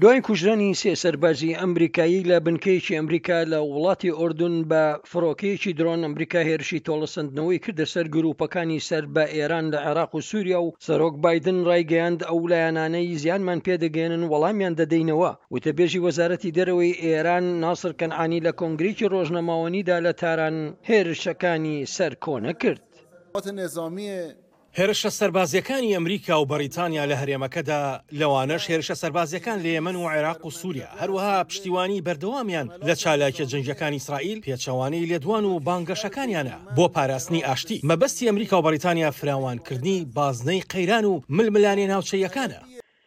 دوای کوژرانی سێ سەربازی ئەمریکایی لە بنکەیەکی ئەمریکا لە وڵاتی ئۆردون بە فڕۆکەیەکی درۆن ئەمریکا هێرشی تۆڵەسەندنەوەی کردە سەر گروپەکانی سەر بە ئێران لە عێراق و سووریا و سەرۆک بایدن ڕایگەیاند ئەو لایەنانەی زیانمان پێدەگەیەنن وەڵامیان دەدەینەوە وتەبێژی وەزارەتی دەرەوەی ئێران ناسر کەنعانی لە کۆنگرەیەکی ڕۆژنامەوانیدا لە تاران هێرشەکانی سەر کۆنە کرد. قوات نظامی هێرشە سەربازییەکانی ئەمریکا و بەڕیتانیا لە هەرێمەکەدا، لەوانەش هێرشە سەربازییەکان لە یەمەن و عێراق و سووریا، هەروەها پشتیوانیی بەردەوامیان لە چالاکییە جەنگییەکانی ئیسرائیل، پێچەوانەی لێدوان و بانگەشەکانیانە بۆ پاراستنی ئاشتی. مەبەستی ئەمریکا و بەڕیتانیا فراوانکردنی بازنەی قەیران و ململانێ ناوچەییەکانە.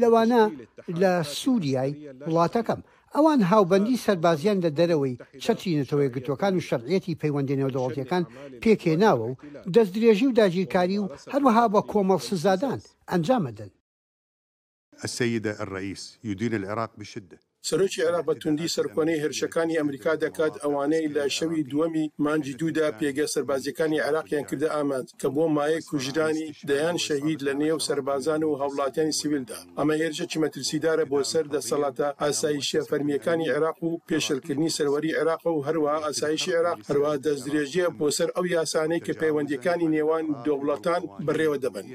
لەوانە لە سوریای وڵاتەکەم. ئەوان هاوبەندی سەربازیان لە دەرەوەی چەتری نەتەوەیەکگرتووەکان و شەرعیەتی پەیوەندیە نێودەوڵەتیەکان پێکهێناوە و دەستدرێژی و داگیرکاری و هەروەها بە کۆمەڵ سزادان ئەنجام ئەدەن. السيدە الرئیس یدین العراق بشدە. سەرۆکی عێراق بە توندی سەرکۆنەی هێرشەکانی ئەمریکا دەکات، ئەوانەی لە شەوی دووەمی مانگی دوودا پێگە سەربازییەکانی عێراقیان کردە ئامانج، کە بووە مایەی کوژرانی دەیان شەهید لە نێو سەربازان و هاوڵاتیانی سیڤیلدا. ئەمە هێرشێکی مەترسیدارە بۆ سەر دەستەڵاتە ئاسایشییە فەرمییەکانی عێراق و پێشێلکردنی سەروەری عێراقە و هەروەها ئاسایشی عێراق، هەروەها دەستدرێژییە بۆ سەر ئەو یاسانەی کە پەیوەندییەکانی نێوان دەوڵەتان بەڕێوە دەبەن.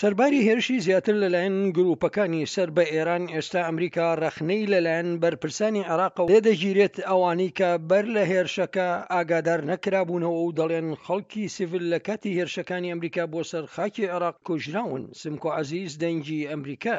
سەرباری هێرشی زیاتر لەلایەن گرووپەکانی سەر بە ئێران، ئێستا ئەمریکا ڕەخنەی لەلایەن بەرپرسانی عێراقەوە لێدەگیرێت، ئەوانەی کە بەر لە هێرشەکە ئاگادار نەکرابوونەوە و دەڵێن خەڵکی سیڤل لە کاتی هێرشەکانی ئەمریکا بۆ سەر خاکی عێراق کوژراون، سمکۆ عەزیز دەنگی ئەمریکا.